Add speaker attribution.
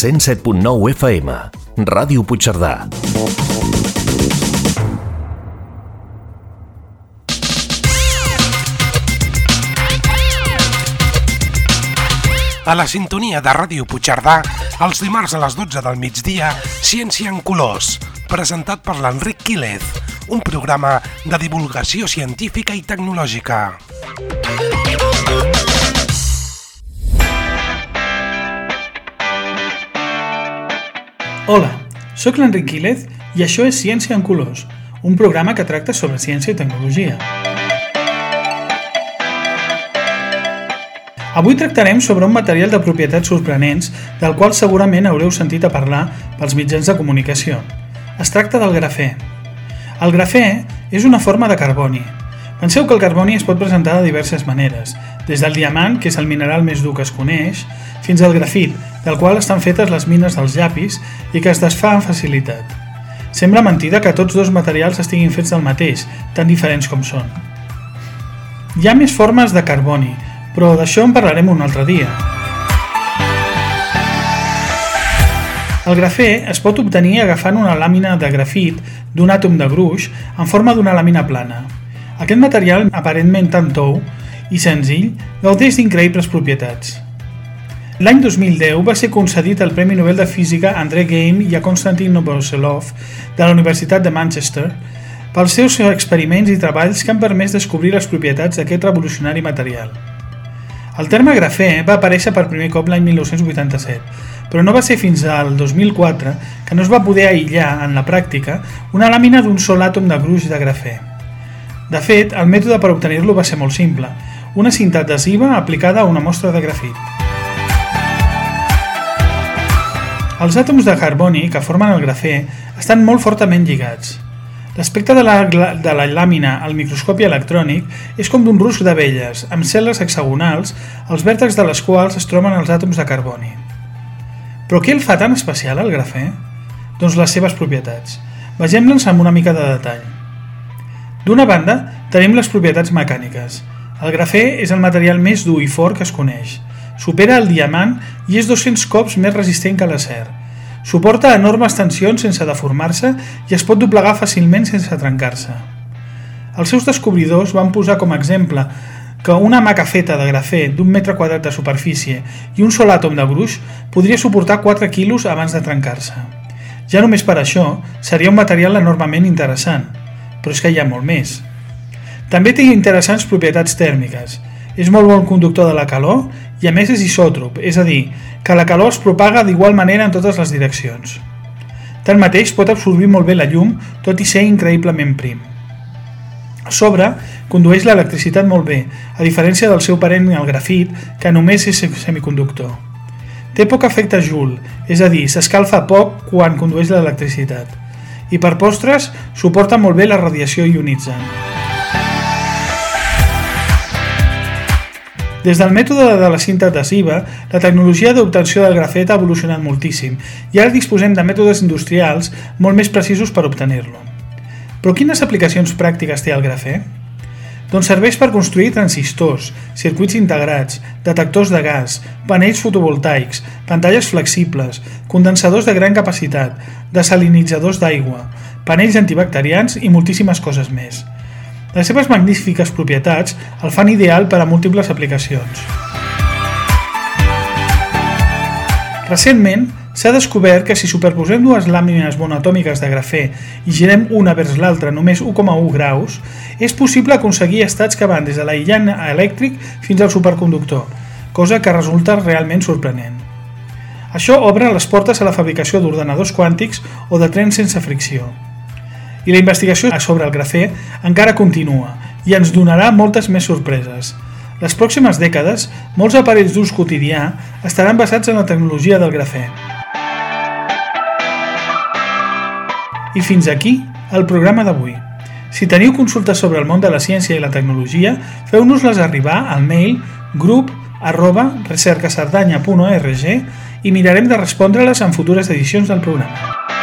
Speaker 1: 107.9 FM, Ràdio Puigcerdà.
Speaker 2: A la sintonia de Ràdio Puigcerdà, els dimarts a les 12 del migdia, Ciència en Colors, presentat per l'Enric Quílez, un programa de divulgació científica i tecnològica.
Speaker 3: Hola, sóc l'Enric Quílez i això és Ciència en Colors, un programa que tracta sobre ciència i tecnologia. Avui tractarem sobre un material de propietats sorprenents del qual segurament haureu sentit a parlar pels mitjans de comunicació. Es tracta del grafè. El grafè és una forma de carboni. Penseu que el carboni es pot presentar de diverses maneres, des del diamant, que és el mineral més dur que es coneix, fins al grafit, del qual estan fetes les mines dels llapis i que es desfà amb facilitat. Sembla mentida que tots dos materials estiguin fets del mateix, tan diferents com són. Hi ha més formes de carboni, però d'això en parlarem un altre dia. El grafè es pot obtenir agafant una làmina de grafit d'un àtom de gruix en forma d'una làmina plana. Aquest material, aparentment tan tou i senzill, gaudeix d'increïbles propietats. L'any 2010 va ser concedit el Premi Nobel de Física a André Geim i a Konstantin Novoselov de la Universitat de Manchester pels seus experiments i treballs que han permès descobrir les propietats d'aquest revolucionari material. El terme grafè va aparèixer per primer cop l'any 1987, però no va ser fins al 2004 que no es va poder aïllar en la pràctica una làmina d'un sol àtom de gruix de grafè. De fet, el mètode per obtenir-lo va ser molt simple, una cinta adhesiva aplicada a una mostra de grafit. Els àtoms de carboni que formen el grafè estan molt fortament lligats. L'aspecte de, la, de la làmina al microscopi electrònic és com d'un rusc d'abelles, amb cel·les hexagonals, els vèrtexs de les quals es troben els àtoms de carboni. Però què el fa tan especial, el grafè? Doncs les seves propietats. Vegem-les amb una mica de detall. D'una banda, tenim les propietats mecàniques. El grafè és el material més dur i fort que es coneix. Supera el diamant i és 200 cops més resistent que l'acer. Suporta enormes tensions sense deformar-se i es pot doblegar fàcilment sense trencar-se. Els seus descobridors van posar com a exemple que una maca feta de grafè d'un metre quadrat de superfície i un sol àtom de gruix podria suportar 4 quilos abans de trencar-se. Ja només per això seria un material enormement interessant, però és que hi ha molt més. També té interessants propietats tèrmiques. És molt bon conductor de la calor i a més és isòtrop, és a dir, que la calor es propaga d'igual manera en totes les direccions. Tanmateix pot absorbir molt bé la llum, tot i ser increïblement prim. A sobre, condueix l'electricitat molt bé, a diferència del seu parent el grafit, que només és semiconductor. Té poc efecte Joule, és a dir, s'escalfa poc quan condueix l'electricitat. I per postres, suporta molt bé la radiació ionitzant. Des del mètode de la cinta adhesiva, la tecnologia d'obtenció del grafet ha evolucionat moltíssim i ara disposem de mètodes industrials molt més precisos per obtenir-lo. Però quines aplicacions pràctiques té el grafè? Doncs serveix per construir transistors, circuits integrats, detectors de gas, panells fotovoltaics, pantalles flexibles, condensadors de gran capacitat, desalinitzadors d'aigua, panells antibacterians i moltíssimes coses més. Les seves magnífiques propietats el fan ideal per a múltiples aplicacions. Recentment, s'ha descobert que si superposem dues làmines monatòmiques de grafè i girem una vers l'altra només 1,1 graus, és possible aconseguir estats que van des de l'aïllant elèctric fins al superconductor, cosa que resulta realment sorprenent. Això obre les portes a la fabricació d'ordenadors quàntics o de trens sense fricció i la investigació sobre el grafè encara continua i ens donarà moltes més sorpreses. Les pròximes dècades, molts aparells d'ús quotidià estaran basats en la tecnologia del grafè. I fins aquí el programa d'avui. Si teniu consultes sobre el món de la ciència i la tecnologia, feu-nos-les arribar al mail grup arroba recercasardanya.org i mirarem de respondre-les en futures edicions del programa.